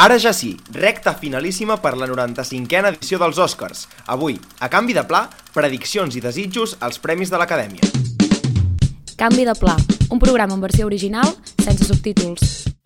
Ara ja sí, recta finalíssima per la 95a edició dels Oscars. Avui, a canvi de pla, prediccions i desitjos als Premis de l'Acadèmia. Canvi de pla, un programa en versió original sense subtítols.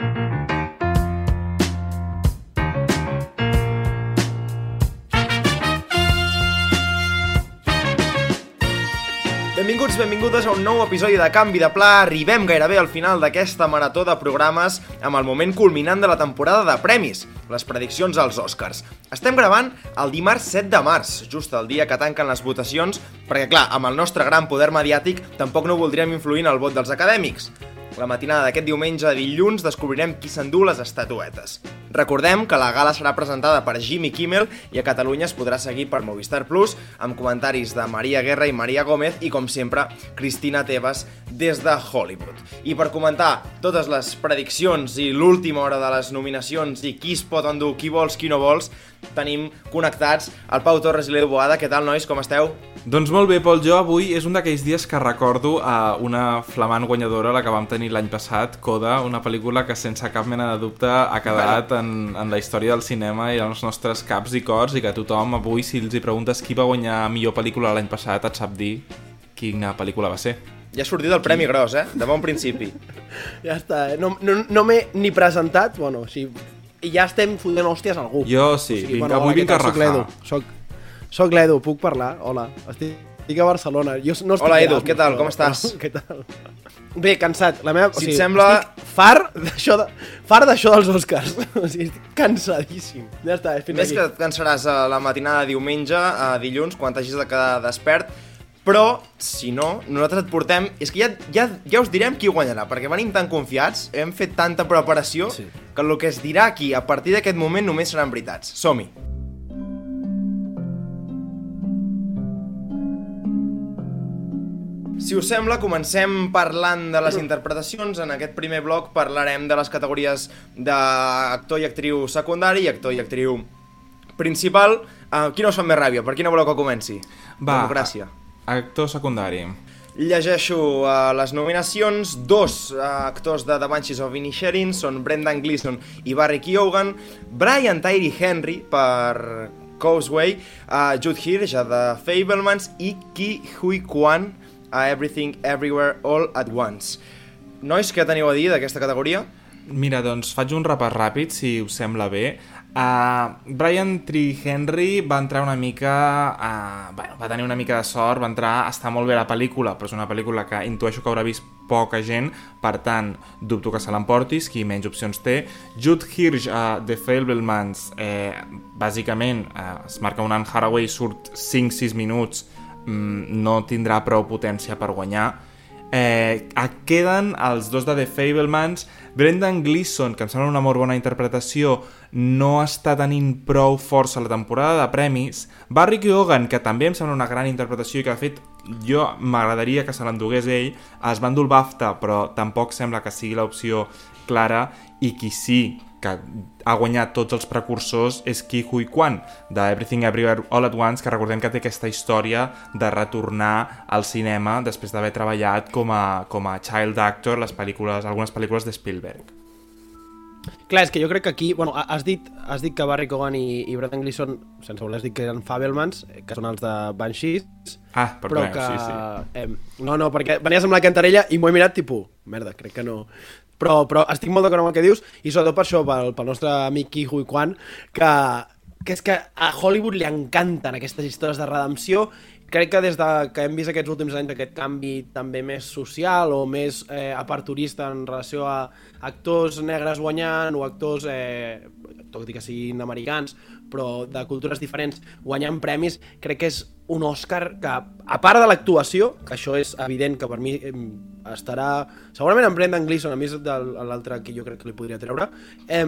Benvinguts, benvingudes a un nou episodi de Canvi de Pla. Arribem gairebé al final d'aquesta marató de programes amb el moment culminant de la temporada de premis, les prediccions als Oscars. Estem gravant el dimarts 7 de març, just el dia que tanquen les votacions, perquè clar, amb el nostre gran poder mediàtic tampoc no voldríem influir en el vot dels acadèmics. La matinada d'aquest diumenge a dilluns descobrirem qui s'endú les estatuetes. Recordem que la gala serà presentada per Jimmy Kimmel i a Catalunya es podrà seguir per Movistar Plus amb comentaris de Maria Guerra i Maria Gómez i, com sempre, Cristina Tebas des de Hollywood. I per comentar totes les prediccions i l'última hora de les nominacions i qui es pot endur, qui vols, qui no vols, tenim connectats el Pau Torres i l'Edu Boada. Què tal, nois? Com esteu? Doncs molt bé, Pol. Jo avui és un d'aquells dies que recordo a una flamant guanyadora, la que vam tenir l'any passat, Coda, una pel·lícula que sense cap mena de dubte ha quedat en, en la història del cinema i als nostres caps i cors i que tothom avui, si els hi preguntes qui va guanyar millor pel·lícula l'any passat, et sap dir quina pel·lícula va ser. Ja ha sortit el Premi Gros, eh? De bon principi. Ja està, eh? no, no, no m'he ni presentat, bueno, sí, i ja estem fotent hòsties a algú. Jo sí, vinc, avui hola, vinc què a tal? Soc rajar. l'Edu, soc, soc l'Edu, puc parlar? Hola, estic, estic a Barcelona. Jo no estic Hola, Edu, què tal? Com estàs? Què tal? Bé, cansat. La meva, Si et sembla- Estic far d'això de, far d'això dels Oscars. o sigui, estic cansadíssim. Ja està, fins Ves aquí. que et cansaràs a la matinada de diumenge, a dilluns, quan t'hagis de quedar despert, però, si no, nosaltres et portem... És que ja, ja, ja us direm qui guanyarà, perquè venim tan confiats, hem fet tanta preparació, Sí. que el que es dirà aquí a partir d'aquest moment només seran veritats. Som-hi! Si us sembla, comencem parlant de les interpretacions. En aquest primer bloc parlarem de les categories d'actor i actriu secundari i actor i actriu principal. Uh, quina us fa més ràbia? Per quina voleu que comenci? Va, Democràcia. Actor secundari. Llegeixo uh, les nominacions. Dos uh, actors de The Banshees of Inisherin són Brendan Gleeson i Barry Keoghan. Brian Tyree Henry per Causeway. Uh, Jude Hirsch a The Fablemans i Ki Hui Kwan a Everything Everywhere All at Once. Nois, què teniu a dir d'aquesta categoria? Mira, doncs faig un repàs ràpid, si us sembla bé. Uh, Brian Tree Henry va entrar una mica... Uh, bueno, va tenir una mica de sort, va entrar... Està molt bé la pel·lícula, però és una pel·lícula que intueixo que haurà vist poca gent, per tant, dubto que se l'emportis, qui menys opcions té. Jude Hirsch a The Fablemans, eh, bàsicament, eh, es marca un Anne Haraway, surt 5-6 minuts, mm, no tindrà prou potència per guanyar. Eh, queden els dos de The Fablemans. Brendan Gleeson, que em sembla una molt bona interpretació no està tenint prou força la temporada de premis. Barry Keoghan, que també em sembla una gran interpretació i que de fet jo m'agradaria que se l'endugués ell es va endur el BAFTA però tampoc sembla que sigui l'opció clara i qui sí que ha guanyat tots els precursors és Ki Hui Kwan, de Everything Everywhere All at Once, que recordem que té aquesta història de retornar al cinema després d'haver treballat com a, com a child actor les pel·lícules, algunes pel·lícules de Spielberg. Clar, és que jo crec que aquí... Bueno, has dit, has dit que Barry Cogan i, i Brendan Gleeson, sense voler, has dit que eren Fabelmans, que són els de Banshees, Ah, per però que... sí, sí. Eh, no, no, perquè venies amb la cantarella i m'ho he mirat, tipus, merda, crec que no... Però, però estic molt d'acord amb el que dius, i sobretot per això, pel, pel nostre amic Ki Hui Kwan, que, que és que a Hollywood li encanten aquestes històries de redempció, crec que des de que hem vist aquests últims anys aquest canvi també més social o més eh, aperturista en relació a actors negres guanyant o actors, eh, tot i que siguin americans, però de cultures diferents guanyant premis, crec que és un Òscar que, a part de l'actuació, que això és evident que per mi estarà... Segurament en Brendan Gleeson, a mi és de l'altre que jo crec que li podria treure, eh,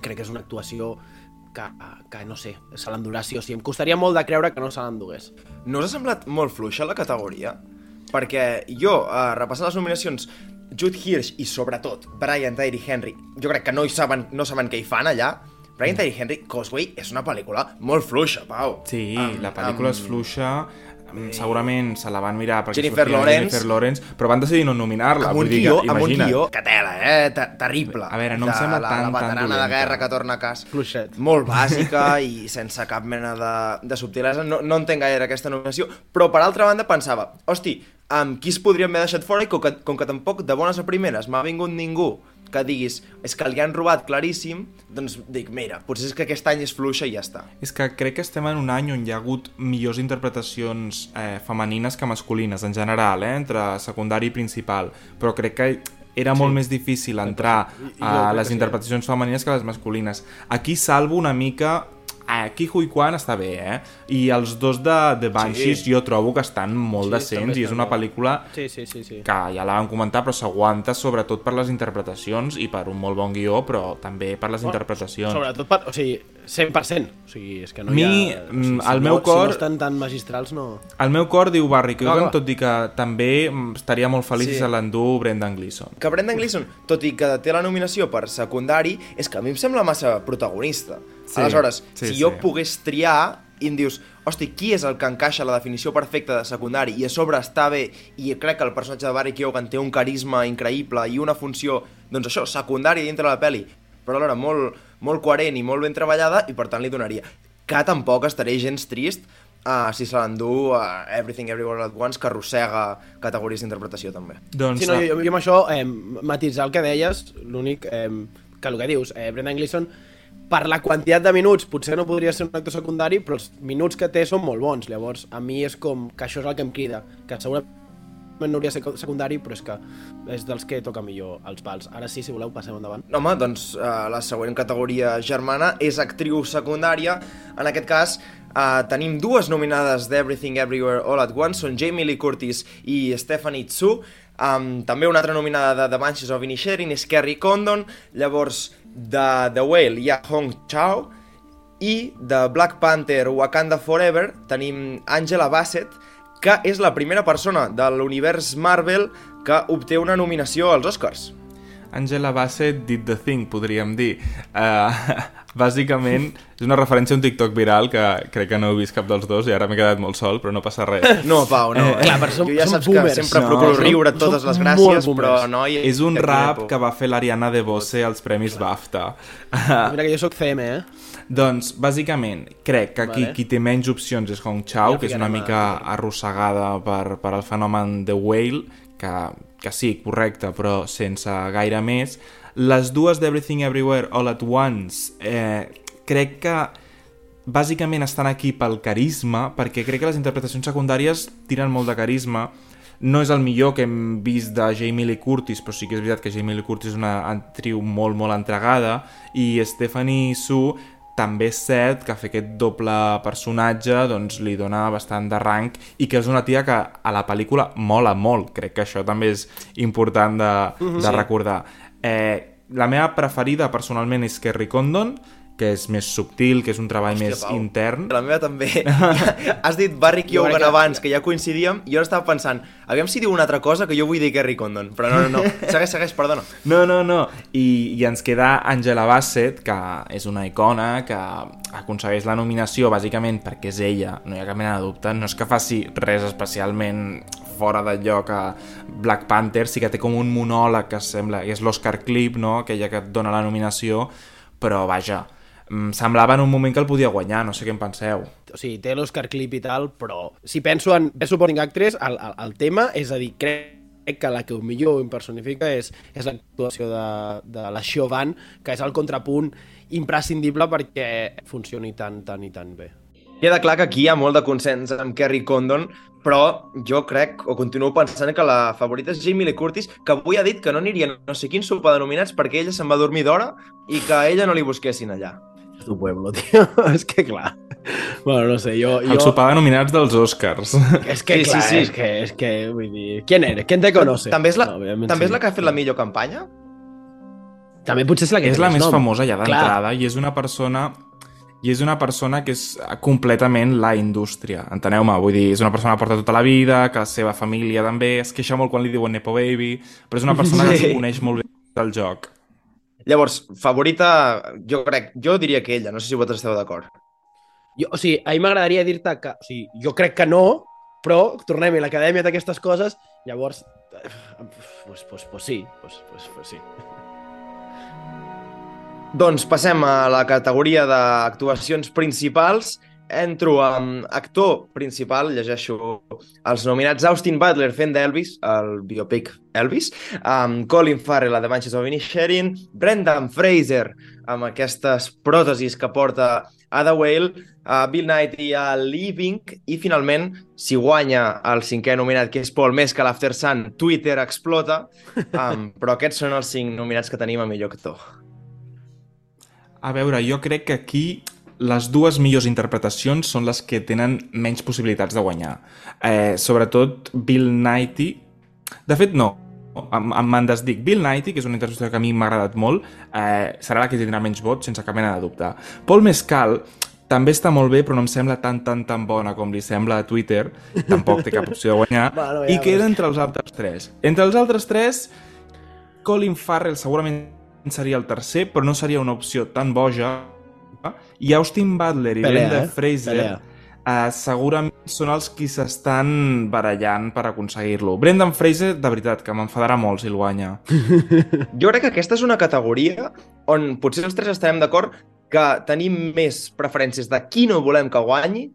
crec que és una actuació que, que no sé, se l'endurà sí o sí. Em costaria molt de creure que no se l'endugués. No us ha semblat molt fluixa la categoria? Perquè jo, eh, repassant les nominacions, Jude Hirsch i sobretot Brian Tyree Henry, jo crec que no hi saben, no saben què hi fan allà. Brian Tyree Henry, Causeway, és una pel·lícula molt fluixa, Pau. Sí, Amb- la pel·lícula amb- és fluixa. Segurament se la van mirar perquè Jennifer sortia Lawrence. Jennifer Lawrence, però van decidir no nominar-la. amb un vull dir guió, que, amb un guió que tela, eh? Te- Terrible. A veure, no em De sembla la, tan, La tan veterana de dolenta. guerra que torna a casa. Fluixet. Molt bàsica i sense cap mena de, de subtilesa. No, no entenc gaire aquesta nominació, però per altra banda pensava, hosti, amb qui es podrien haver deixat fora i com que, com que tampoc de bones a primeres m'ha vingut ningú que diguis, és que li han robat claríssim, doncs dic, mira, potser és que aquest any és fluixa i ja està. És que crec que estem en un any on hi ha hagut millors interpretacions eh, femenines que masculines, en general, eh, entre secundari i principal. Però crec que era molt més difícil entrar I- i a les sí. interpretacions femenines que les masculines. Aquí salvo una mica... Aquí Hui Kwan està bé, eh? I els dos de The Banshees Sí. jo trobo que estan molt Sí, decents i és una pel·lícula Sí, sí, sí, sí. que ja la vam comentar, però s'aguanta sobretot per les interpretacions i per un molt bon guió, però també per les interpretacions. Sobretot per... O sigui, 100%. O sigui, és que no Mi, hi ha... Mm, si el no, meu Si cor- no estan tan magistrals, no... El meu cor diu Barry Keoghan, No, tot i que també mm, estaria molt feliç Sí. si se l'endú Brendan Gleeson. Que Brendan Gleeson, tot i que té la nominació per secundari, és que a mi em sembla massa protagonista. Sí, Aleshores, sí, si sí. jo pogués triar i em dius, hosti, qui és el que encaixa la definició perfecta de secundari i a sobre està bé i crec que el personatge de Barry Keoghan té un carisma increïble i una funció, doncs això, secundària dintre de la pel·li, però alhora molt, molt coherent i molt ben treballada i per tant li donaria. Que tampoc estaré gens trist uh, si se l'endú uh, Everything Everywhere At Once, que arrossega categories d'interpretació també. Doncs, Sí, no, jo, jo amb això, eh, matisar el que deies, l'únic eh, que el que dius, eh, Brendan Gleeson, per la quantitat de minuts, potser no podria ser un actor secundari, però els minuts que té són molt bons. Llavors, a mi és com que això és el que em crida, que segurament no hauria de ser secundari, però és que és dels que toca millor els pals. Ara sí, si voleu, passem endavant. No, home, doncs uh, la següent categoria germana és actriu secundària. En aquest cas, uh, tenim dues nominades d'Everything Everywhere All At Once, són Jamie Lee Curtis i Stephanie Tsu. Um, també una altra nominada de The Banshees of Inisherin és Kerry Condon. Llavors, de The Whale hi ha Hong Chao. I de Black Panther Wakanda Forever tenim Angela Bassett, que és la primera persona de l'univers Marvel que obté una nominació als Oscars. Angela Bassett did the thing, podríem dir. Uh, bàsicament, és una referència a un TikTok viral que crec que no heu vist cap dels dos i ara m'he quedat molt sol, però no passa res. No, Pau, no. Eh, clar, però som- jo ja som saps boomers. que sempre No, procuro som- riure som totes les gràcies, però no... Hi, és un rap que va fer l'Ariana DeBose als Premis BAFTA. Mira que jo sóc CM, eh? Doncs, bàsicament, crec que aquí Vale. qui té menys opcions és Hong Chao, Ja que és una mica a- arrossegada per, per el fenomen The Whale, que, que sí, correcte, però sense gaire més. Les dues d'Everything Everywhere All At Once, eh, crec que bàsicament estan aquí pel carisma, perquè crec que les interpretacions secundàries tiren molt de carisma, no és el millor que hem vist de Jamie Lee Curtis, però sí que és veritat que Jamie Lee Curtis és una actriu molt, molt entregada, i Stephanie Su també és cert que fer aquest doble personatge doncs, li dona bastant de rang i que és una tia que a la pel·lícula mola molt. Crec que això també és important de, de recordar. Eh, la meva preferida personalment és Kerry Condon, que és més subtil, que és un treball Hòstia, més Pau. intern. La meva també. Has dit Barry Jo Keoghan abans, que ja coincidíem, i jo estava pensant, aviam si diu una altra cosa que jo vull dir Kerry Condon. Però no, no, no. Segueix, segueix, perdona. No, no, no. I, I ens queda Angela Bassett, que és una icona, que aconsegueix la nominació bàsicament perquè és ella, no hi ha cap mena de dubte. No és que faci res especialment fora de lloc a Black Panther, sí que té com un monòleg que sembla, que és l'Oscar Clip, no? aquella que et dona la nominació, però vaja, semblava en un moment que el podia guanyar, no sé què en penseu. o sigui, té l'Oscar Clip i tal, però si penso en Best Supporting Actress, el, el, el tema, és a dir, crec que la que millor ho impersonifica és, és l'actuació de, de la Chauvin, que és el contrapunt imprescindible perquè funcioni tan, tan i tan bé. Queda clar que aquí hi ha molt de consens amb Kerry Condon, però jo crec, o continuo pensant que la favorita és Jamie Lee Curtis, que avui ha dit que no aniria a no sé quin sopar de nominats perquè ella se'n va dormir d'hora i que a ella no li busquessin allà. Tu pueblo, tio. és que clar. Bueno, no sé, jo... El jo... sopar de nominats dels Oscars. És que, Sí, sí, clar, sí. és que, és que, vull dir... ¿Quién eres? ¿Quién te conoce? També és la, òbviament també sí. és la que ha fet la millor campanya? També potser és la que és la més nom. famosa ja d'entrada i és una persona i és una persona que és completament la indústria, enteneu-me, vull dir, és una persona que porta tota la vida, que la seva família també, es queixa molt quan li diuen Nepo Baby, però és una persona que Sí. es coneix molt bé del joc. Llavors, favorita, jo crec, jo diria que ella, no sé si vosaltres esteu d'acord. Jo, o sigui, a mi m'agradaria dir-te que... O sigui, jo crec que no, Però, tornem-hi, l'acadèmia d'aquestes coses, llavors, eh, pues, pues, pues sí, pues, pues, pues sí. Doncs passem a la categoria d'actuacions principals. Entro amb actor principal, llegeixo els nominats Austin Butler fent d'Elvis, el biopic Elvis, um, Colin Farrell a The Banshees of Inisherin, Brendan Fraser amb aquestes pròtesis que porta a The Whale, uh, Bill Nighy a Living i finalment, si guanya el cinquè nominat, que és Paul Mescal After Sun, Twitter explota, um, però aquests són els cinc nominats que tenim a millor actor. A veure, jo crec que aquí les dues millors interpretacions són les que tenen menys possibilitats de guanyar. Eh, sobretot Bill Nighy... De fet, no. Em, em me'n desdic. Bill Nighy, que és una interpretació que a mi m'ha agradat molt, eh, serà la que tindrà menys vots, sense cap mena de dubte. Paul Mescal també està molt bé, però no em sembla tan, tan, tan bona com li sembla a Twitter. Tampoc té cap opció de guanyar. Bueno, ja I queda entre els altres tres. Entre els altres tres, Colin Farrell segurament seria el tercer, però no seria una opció tan boja. I Austin Butler i Pelea, Brenda eh? Fraser Pelea. uh, segurament són els qui s'estan barallant per aconseguir-lo. Brendan Fraser, de veritat, que m'enfadarà molt si el guanya. Jo crec que aquesta és una categoria on potser els tres estarem d'acord que tenim més preferències de qui no volem que guanyi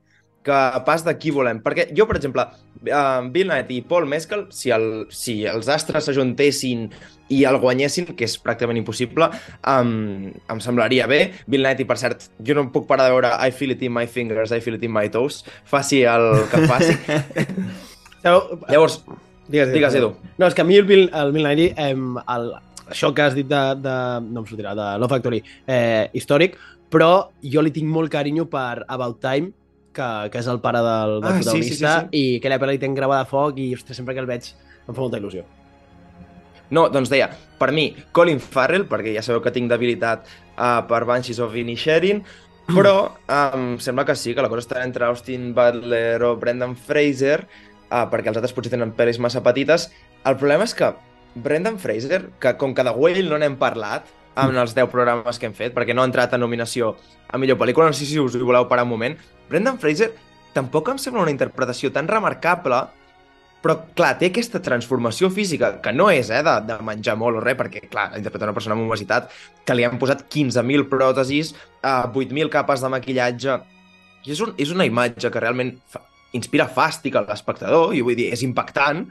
que pas de qui volem. Perquè jo, per exemple, uh, Bill Knight i Paul Mescal, si, el, si els astres s'ajuntessin i el guanyessin, que és pràcticament impossible, um, em semblaria bé. Bill Knight, i per cert, jo no puc parar de veure I feel it in my fingers, I feel it in my toes, faci el que faci. Sabeu, Llavors, Digues, Digues, Edu. No, és que a mi el Bill, el Bill Nighy, eh, el, això que has dit de, de, no em sortirà, de Love Factory, eh, històric, però jo li tinc molt carinyo per About Time, que, que és el pare del, del Ah, sí, sí, protagonista, sí, sí. i aquella pel·li li tenc gravada a foc i, ostres, sempre que el veig em fa molta il·lusió. No, doncs deia, per mi, Colin Farrell, perquè ja sabeu que tinc debilitat uh, per Banshees of Inisherin, però um, sembla que sí, que la cosa està entre Austin Butler o Brendan Fraser, uh, perquè els altres potser tenen pel·lis massa petites. El problema és que Brendan Fraser, que com que de Whale no n'hem parlat en els 10 programes que hem fet, perquè no ha entrat a nominació a millor pel·lícula, no sé si us hi voleu parar un moment, Brendan Fraser tampoc em sembla una interpretació tan remarcable però, clar, té aquesta transformació física, que no és eh, de, de menjar molt o res, perquè, clar, interpreta una persona amb obesitat que li han posat 15.000 pròtesis, eh, 8.000 capes de maquillatge... I és, un, és una imatge que realment fa, inspira fàstic a l'espectador, i vull dir, és impactant,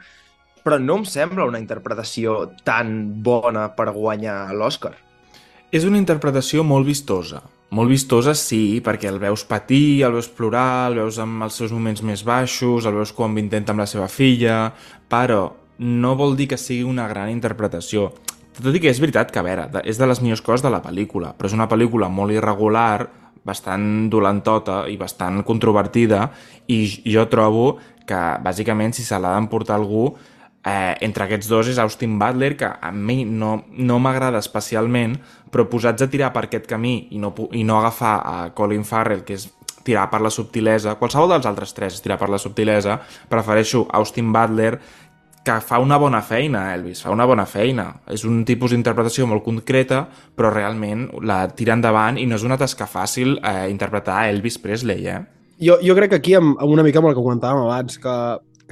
però no em sembla una interpretació tan bona per guanyar l'Oscar. És una interpretació molt vistosa. Molt vistosa, sí, perquè el veus patir, el veus plorar, el veus amb els seus moments més baixos, el veus quan intenta amb la seva filla, però no vol dir que sigui una gran interpretació. Tot i que és veritat que, a veure, és de les millors coses de la pel·lícula, però és una pel·lícula molt irregular, bastant dolentota i bastant controvertida, i jo trobo que, bàsicament, si se l'ha d'emportar algú, eh, entre aquests dos és Austin Butler, que a mi no, no m'agrada especialment, però posats a tirar per aquest camí i no, i no agafar a Colin Farrell, que és tirar per la subtilesa, qualsevol dels altres tres és tirar per la subtilesa, prefereixo Austin Butler, que fa una bona feina, Elvis, fa una bona feina. És un tipus d'interpretació molt concreta, però realment la tira endavant i no és una tasca fàcil eh, interpretar Elvis Presley, eh? Jo, jo crec que aquí, amb, amb una mica amb el que comentàvem abans, que,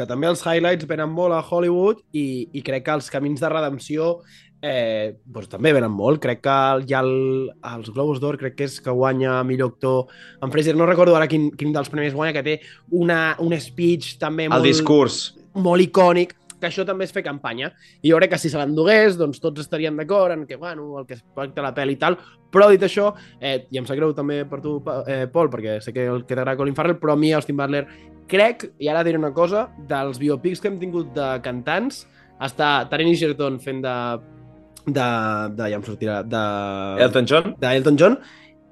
que també els highlights venen molt a Hollywood i, i crec que els camins de redempció eh, doncs també venen molt. Crec que ja el, els Globus d'Or crec que és que guanya millor actor en Fraser. No recordo ara quin, quin dels premis guanya, que té una, un speech també El molt, discurs. molt icònic que això també és fer campanya. I jo crec que si se l'endugués, doncs tots estarien d'acord en que, bueno, el que es pacta la pel·li i tal, però dit això, eh, i em sap greu també per tu, eh, Pol, perquè sé que el que t'agrada Colin Farrell, però a mi, Austin Butler, crec, i ara diré una cosa, dels biopics que hem tingut de cantants, està Taron Egerton fent de... de, de ja em sortirà, de... Elton John? d'Elton John,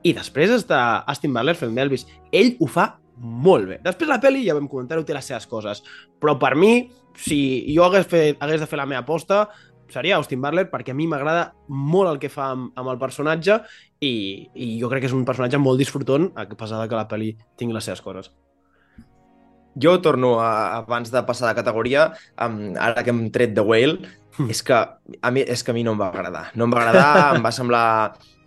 i després està Austin Butler fent d'Elvis. Ell ho fa molt bé. Després la pel·li, ja vam comentar-ho, té les seves coses. Però per mi, si jo hagués, fet, hagués de fer la meva aposta, seria Austin Butler, perquè a mi m'agrada molt el que fa amb, amb el personatge i, i jo crec que és un personatge molt disfrutant, a pesar de que la pel·li tingui les seves coses. Jo torno a, abans de passar de categoria, um, ara que hem tret The Whale, és que a mi, és que a mi no em va agradar. No em va agradar, em va semblar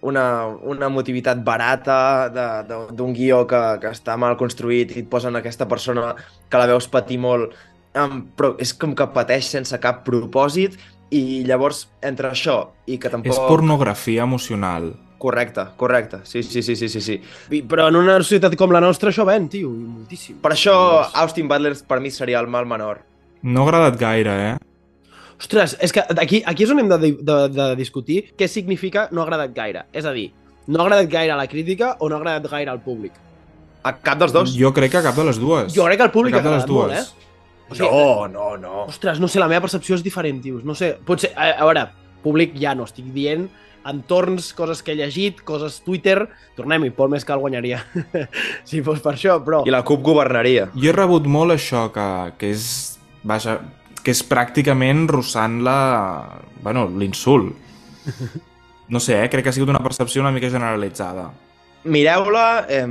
una, una motivitat barata d'un guió que, que està mal construït i et posen aquesta persona que la veus patir molt, um, però és com que pateix sense cap propòsit i llavors entre això i que tampoc... És pornografia emocional. Correcte, correcte, sí, sí, sí, sí, sí, sí. Però en una societat com la nostra això ven, tio, i moltíssim. Per això Austin Butler per mi seria el mal menor. No ha agradat gaire, eh? Ostres, és que aquí, aquí és on hem de, de, de discutir què significa no ha agradat gaire. És a dir, no ha agradat gaire a la crítica o no ha agradat gaire al públic. A cap dels dos? Jo crec que a cap de les dues. Jo crec que al públic A ha cap de les agradat molt, dues. eh? O sigui, No, no, no. Ostres, no sé, la meva percepció és diferent, tios. No sé, potser... A, a veure, públic ja no estic dient entorns, coses que he llegit, coses Twitter... Tornem-hi, Pol Mescal guanyaria. si fos per això, però... I la CUP governaria. Jo he rebut molt això, que, que és... Vaja, que és pràcticament rossant la... Bueno, l'insult. No sé, eh? crec que ha sigut una percepció una mica generalitzada. Mireu-la eh,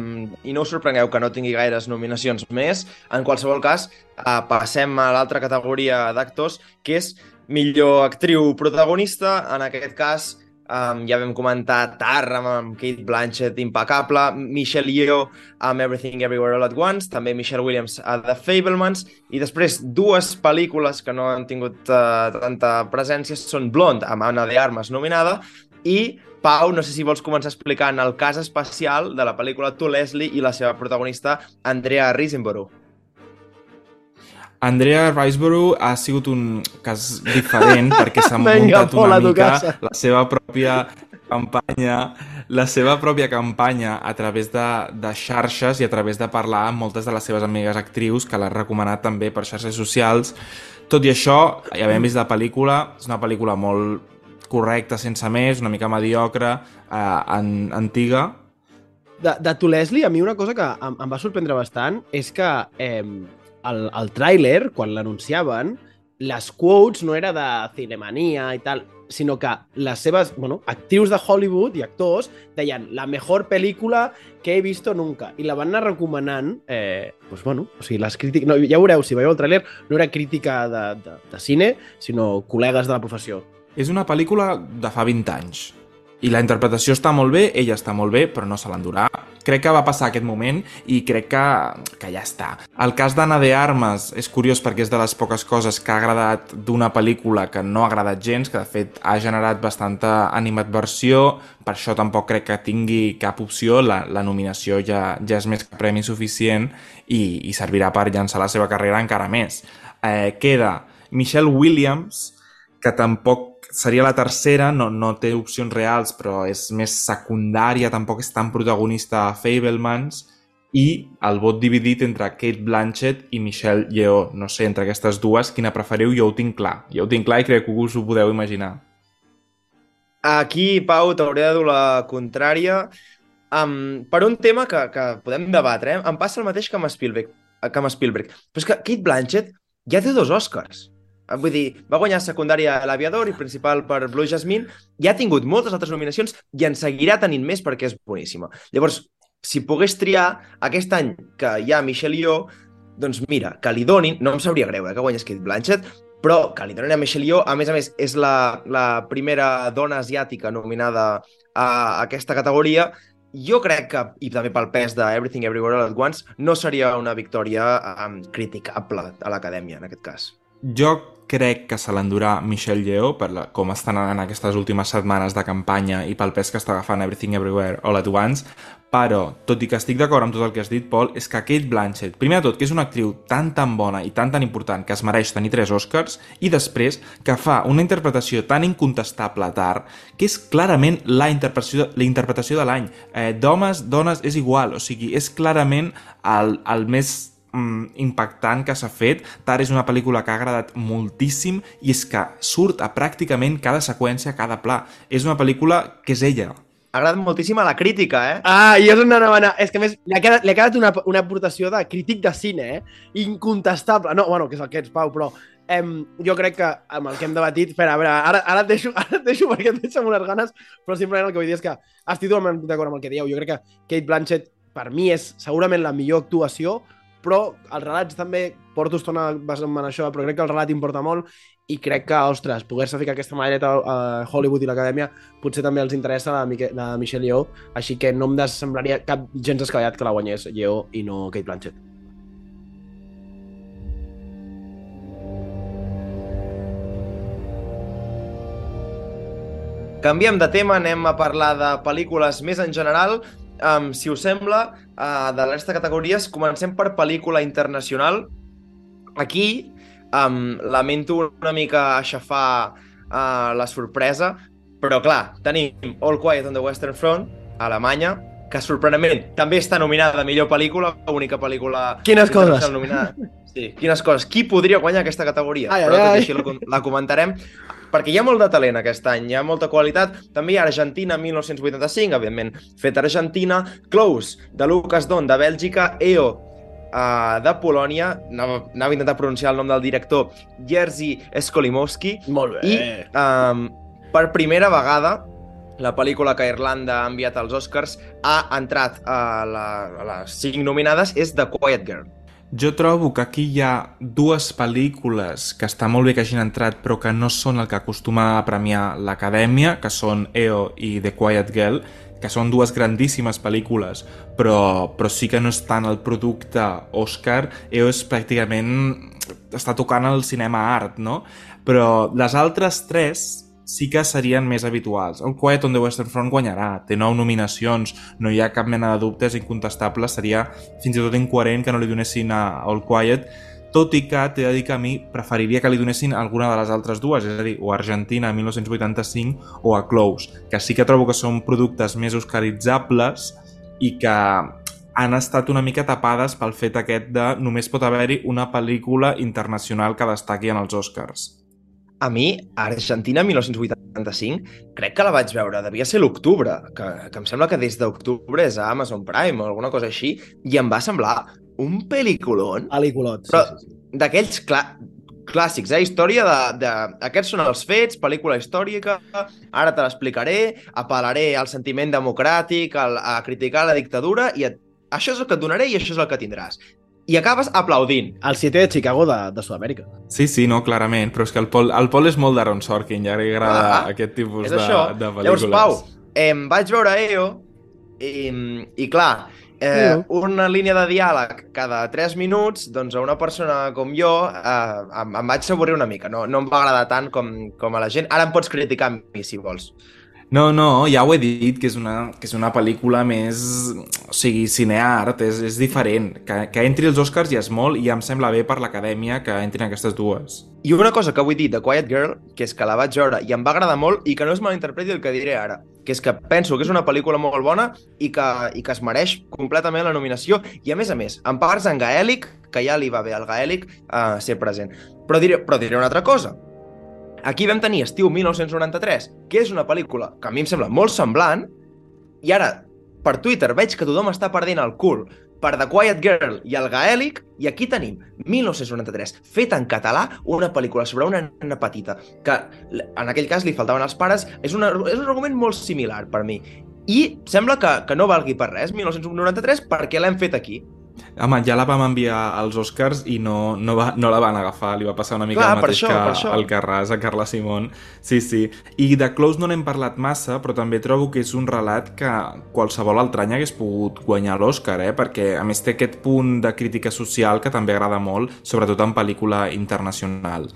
i no us sorprengueu que no tingui gaires nominacions més. En qualsevol cas, eh, passem a l'altra categoria d'actors, que és millor actriu protagonista. En aquest cas, eh, ja vam comentar Tar amb, Kate Blanchett, impecable, Michelle Yeoh amb Everything Everywhere All at Once, també Michelle Williams a The Fablemans, i després dues pel·lícules que no han tingut eh, tanta presència són Blonde, amb Anna de Armas nominada, i Pau, no sé si vols començar explicant el cas especial de la pel·lícula To Leslie i la seva protagonista, Andrea Riseborough. Andrea Riseborough ha sigut un cas diferent perquè s'ha muntat una tu mica la seva pròpia campanya la seva pròpia campanya a través de, de xarxes i a través de parlar amb moltes de les seves amigues actrius que l'ha recomanat també per xarxes socials. Tot i això, ja hem vist la pel·lícula, és una pel·lícula molt correcta sense més, una mica mediocre, eh, an, antiga, De, de To Leslie, a mi una cosa que em, em va sorprendre bastant és que eh, el, el tràiler, quan l'anunciaven, les quotes no era de Cinemania i tal, sinó que les seves, bueno, actrius de Hollywood i actors deien la mejor pel·lícula que he visto nunca i la van anar recomanant eh, pues bueno, o sigui, les crítiques, no, ja veureu, si veieu el tràiler, no era crítica de, de, de cine, sinó col·legues de la professió. És una pel·lícula de fa 20 anys. I la interpretació està molt bé, ella està molt bé, però no se l'endurà. Crec que va passar aquest moment i crec que, que ja està. El cas d'Anna de Armes és curiós perquè és de les poques coses que ha agradat d'una pel·lícula que no ha agradat gens, que de fet ha generat bastanta animadversió, per això tampoc crec que tingui cap opció, la, la nominació ja, ja és més que premi suficient i, i servirà per llançar la seva carrera encara més. Eh, queda Michelle Williams, que tampoc seria la tercera, no, no té opcions reals, però és més secundària, tampoc és tan protagonista a Fablemans, i el vot dividit entre Kate Blanchett i Michelle Yeoh. No sé, entre aquestes dues, quina preferiu? Jo ho tinc clar. Jo ho tinc clar i crec que us ho podeu imaginar. Aquí, Pau, t'hauré de dur la contrària. Um, per un tema que, que podem debatre, eh? em passa el mateix que amb Spielberg. Que amb Spielberg. Però és que Kate Blanchett ja té dos Oscars. Eh, Vull dir, va guanyar secundària a l'Aviador i principal per Blue Jasmine, ja ha tingut moltes altres nominacions i en seguirà tenint més perquè és boníssima. Llavors, si pogués triar aquest any que hi ha Michelle Yeoh, doncs mira, que li donin, no em sabria greu eh, que guanyés Kate Blanchett, però que li donin a Michelle Yeoh, a més a més, és la, la primera dona asiàtica nominada a aquesta categoria, jo crec que, i també pel pes de Everything Everywhere All at Once, no seria una victòria um, criticable a l'acadèmia, en aquest cas. Jo crec que se l'endurà Michelle Yeoh per la, com estan anant aquestes últimes setmanes de campanya i pel pes que està agafant Everything Everywhere All at Once, però, tot i que estic d'acord amb tot el que has dit, Paul, és que Kate Blanchett, primer de tot, que és una actriu tan tan bona i tan tan important que es mereix tenir tres Oscars, i després que fa una interpretació tan incontestable tard, que és clarament la interpretació, la interpretació de l'any. Eh, D'homes, dones, és igual, o sigui, és clarament el, el més impactant que s'ha fet. Tar és una pel·lícula que ha agradat moltíssim i és que surt a pràcticament cada seqüència, cada pla. És una pel·lícula que és ella. Ha agradat moltíssim a la crítica, eh? Ah, i és on anava anar. És que, a més, li ha quedat, li ha quedat una, una aportació de crític de cine, eh? Incontestable. No, bueno, que és el que ets, Pau, però em, jo crec que amb el que hem debatit... Espera, a veure, ara, ara, et deixo, ara et deixo perquè et deixo amb unes ganes, però simplement el que vull dir és que estic totalment d'acord amb el que dieu. Jo crec que Kate Blanchett, per mi, és segurament la millor actuació, però els relats també, porto estona basant en això, però crec que el relat importa molt i crec que, ostres, poder-se ficar aquesta medalleta a Hollywood i l'Acadèmia potser també els interessa la, Mique la Michelle Yeoh, així que no em semblaria cap gens escallat que la guanyés Yeoh i no Kate Blanchett. Canviem de tema, anem a parlar de pel·lícules més en general. Um, si us sembla, uh, de la resta de categories, comencem per pel·lícula internacional. Aquí um, lamento una mica aixafar uh, la sorpresa, però clar, tenim All Quiet on the Western Front, a Alemanya, que sorprenentment també està nominada a millor pel·lícula, l'única pel·lícula... Quines coses! Nominada. Sí, quines coses. Qui podria guanyar aquesta categoria? Ai, Però ai, tot i ai. així la, la comentarem perquè hi ha molt de talent aquest any, hi ha molta qualitat. També hi ha Argentina 1985, evidentment, fet Argentina, Close, de Lucas Don, de Bèlgica, EO, uh, de Polònia, anava, anava a intentar pronunciar el nom del director, Jerzy Skolimowski, Molt bé. i um, per primera vegada la pel·lícula que Irlanda ha enviat als Oscars ha entrat a, la, a les cinc nominades és The Quiet Girl. Jo trobo que aquí hi ha dues pel·lícules que està molt bé que hagin entrat però que no són el que acostuma a premiar l'Acadèmia, que són EO i The Quiet Girl, que són dues grandíssimes pel·lícules, però, però sí que no és tant el producte Oscar. EO és pràcticament... està tocant el cinema art, no? Però les altres tres sí que serien més habituals. El Quiet on the Western Front guanyarà, té nou nominacions, no hi ha cap mena de dubtes incontestable, seria fins i tot incoherent que no li donessin a All Quiet, tot i que t'he de dir que a mi preferiria que li donessin alguna de les altres dues, és a dir, o Argentina 1985 o a Close, que sí que trobo que són productes més oscaritzables i que han estat una mica tapades pel fet aquest de només pot haver-hi una pel·lícula internacional que destaqui en els Oscars. A mi, Argentina 1985, crec que la vaig veure, devia ser l'octubre, que, que em sembla que des d'octubre és a Amazon Prime o alguna cosa així, i em va semblar un pel·lículon Pel·lículot, sí, Però- sí, sí. d'aquells clà clàssics, eh? Història de, de... Aquests són els fets, pel·lícula històrica, ara te l'explicaré, apel·laré al sentiment democràtic, al, a criticar la dictadura, i et... això és el que et donaré i això és el que tindràs. I acabes aplaudint. El 7 de Chicago de, de Sud-amèrica. Sí, sí, no, clarament, però és que el Pol, el Pol és molt d'Aaron Sorkin, ja li agrada Ah, aquest tipus de, això. de pel·lícules. Llavors, Pau, em vaig veure EO i, i clar, eh, EO. una línia de diàleg cada 3 minuts, doncs a una persona com jo eh, em, em vaig saborir una mica. No, no em va agradar tant com, com a la gent. Ara em pots criticar a mi, si vols. No, no, ja ho he dit, que és una, que és una pel·lícula més... O sigui, cineart, és, és diferent. Que, que entri els Oscars ja és molt i em sembla bé per l'Acadèmia que entrin aquestes dues. I una cosa que vull dir de Quiet Girl, que és que la vaig veure i em va agradar molt i que no es malinterpreti el que diré ara, que és que penso que és una pel·lícula molt bona i que, i que es mereix completament la nominació i a més a més, en parts en gaèlic, que ja li va bé al gaèlic uh, ser present. Però diré, però diré una altra cosa. Aquí vam tenir Estiu 1993, que és una pel·lícula que a mi em sembla molt semblant, i ara per Twitter veig que tothom està perdent el cul per The Quiet Girl i el gaèlic, i aquí tenim 1993, fet en català, una pel·lícula sobre una nena petita, que en aquell cas li faltaven els pares, és, una, és un argument molt similar per mi. I sembla que, que no valgui per res 1993 perquè l'hem fet aquí. Home, ja la vam enviar als Oscars i no, no, va, no la van agafar, li va passar una mica Clar, el mateix això, que al Carràs, a Carla Simón. Sí, sí. I de Close no n'hem parlat massa, però també trobo que és un relat que qualsevol altre any hagués pogut guanyar l'Oscar, eh? perquè a més té aquest punt de crítica social que també agrada molt, sobretot en pel·lícula internacional.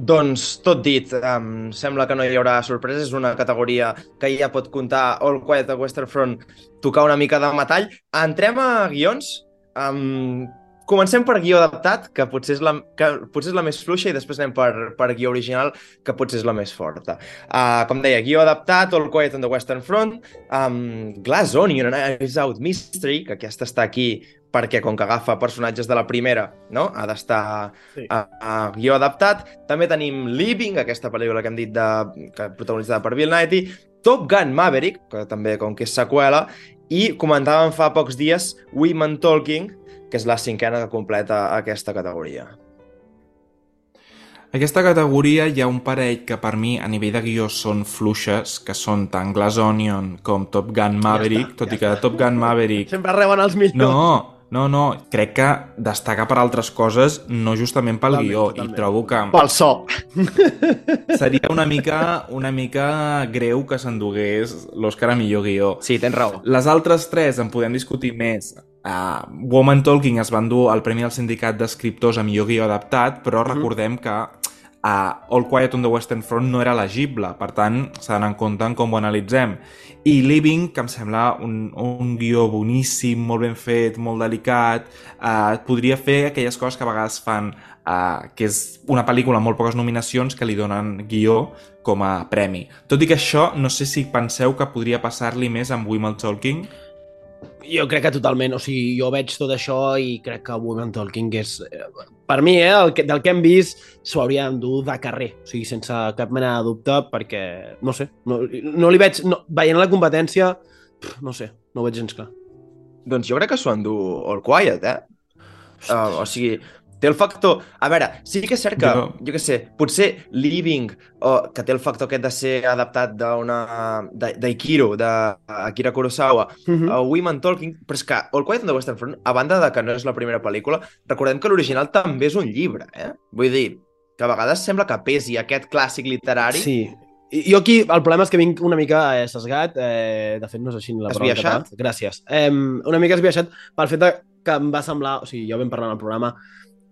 Doncs, tot dit, um, sembla que no hi haurà sorpreses, és una categoria que ja pot comptar All Quiet a Western Front, tocar una mica de metall. Entrem a guions. Um, comencem per guió adaptat, que potser és la, que potser és la més fluixa, i després anem per, per guió original, que potser és la més forta. Uh, com deia, guió adaptat, All Quiet on the Western Front, um, Glass Onion, Eyes Out Mystery, que aquesta està aquí perquè com que agafa personatges de la primera, no? ha d'estar Sí. a, a guió adaptat. També tenim Living, aquesta pel·lícula que hem dit de, que protagonitzada per Bill Nighy, Top Gun Maverick, que també com que és seqüela, i comentàvem fa pocs dies Women Talking, que és la cinquena que completa aquesta categoria. Aquesta categoria hi ha un parell que per mi a nivell de guió són fluixes, que són tant Glass Onion com Top Gun Maverick, està, tot ja i que està. Top Gun Maverick Sempre reben els millors. No, No, no, crec que destaca per altres coses, no justament pel Totalment, guió, totalment. i trobo que Pel so. seria una mica, una mica greu que s'endugués l'Òscar a millor guió. Sí, tens raó. Les altres tres en podem discutir més. Uh, Woman Talking es va endur el Premi al Sindicat d'Escriptors a millor guió adaptat, però recordem que uh, All Quiet on the Western Front no era elegible, per tant, s'ha d'anar en compte en com ho analitzem. I Living, que em sembla un, un guió boníssim, molt ben fet, molt delicat, uh, podria fer aquelles coses que a vegades fan, uh, que és una pel·lícula amb molt poques nominacions que li donen guió com a premi. Tot i que això, no sé si penseu que podria passar-li més amb Women Talking, Jo crec que totalment, o sigui, jo veig tot això i crec que Women Talking és... eh, Per mi, eh, el que, del que hem vist, s'ho hauria d'endur de carrer, o sigui, sense cap mena de dubte, perquè, no sé, no, no li veig... No, veient la competència, no sé, no ho veig gens clar. Doncs jo crec que s'ho endú All Quiet, eh? Uh, o sigui, té el factor... A veure, sí que és cert que, jo, Jo- què sé, potser Living, o, que té el factor aquest de ser adaptat d'una... de- d'Aikido, d'Akira Kurosawa, Mm -hmm. uh, Women Talking, però és que All Quiet on the Western Front, a banda de que no és la primera pel·lícula, recordem que l'original també és un llibre, eh? Vull dir, que a vegades sembla que pesi aquest clàssic literari. Sí. I- Jo aquí, el problema és que vinc una mica eh, sesgat, eh, de fet no és així la paraula Esbiaixat? Gràcies. Eh, una mica esbiaixat pel fet de que em va semblar, o sigui, jo vam parlar en el programa,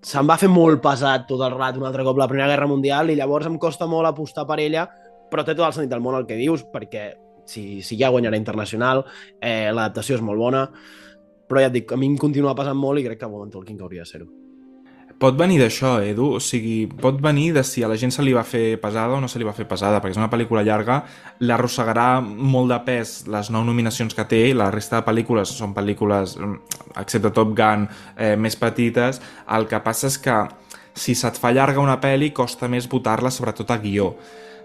se'm va fer molt pesat tot el rat un altre cop la Primera Guerra Mundial i llavors em costa molt apostar per ella, però té tot el sentit del món el que dius, perquè si, si ja guanyarà internacional, eh, l'adaptació és molt bona, però ja et dic, a mi em continua passant molt i crec que Woman Talking hauria de ser-ho. Pot venir d'això, Edu, o sigui, pot venir de si a la gent se li va fer pesada o no se li va fer pesada, perquè és una pel·lícula llarga, l'arrossegarà molt de pes les nou nominacions que té, la resta de pel·lícules són pel·lícules, mm, excepte Top Gun, eh, més petites, el que passa és que si se't fa llarga una pel·li costa més votar-la sobretot a guió.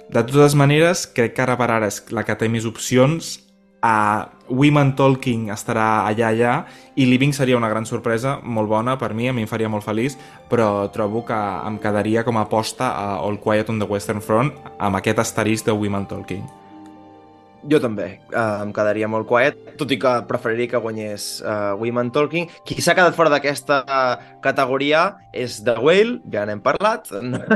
De totes maneres, crec que ara per ara és la que té més opcions, a Women Talking estarà allà allà i Living seria una gran sorpresa, molt bona per mi, a mi em faria molt feliç, però trobo que em quedaria com a aposta a All Quiet on the Western Front amb aquest asterisc de Women Talking. Jo també, uh, em quedaria molt quiet, tot i que preferiria que guanyés uh, Women Talking. Qui s'ha quedat fora d'aquesta uh, categoria és The Whale, ja n'hem parlat,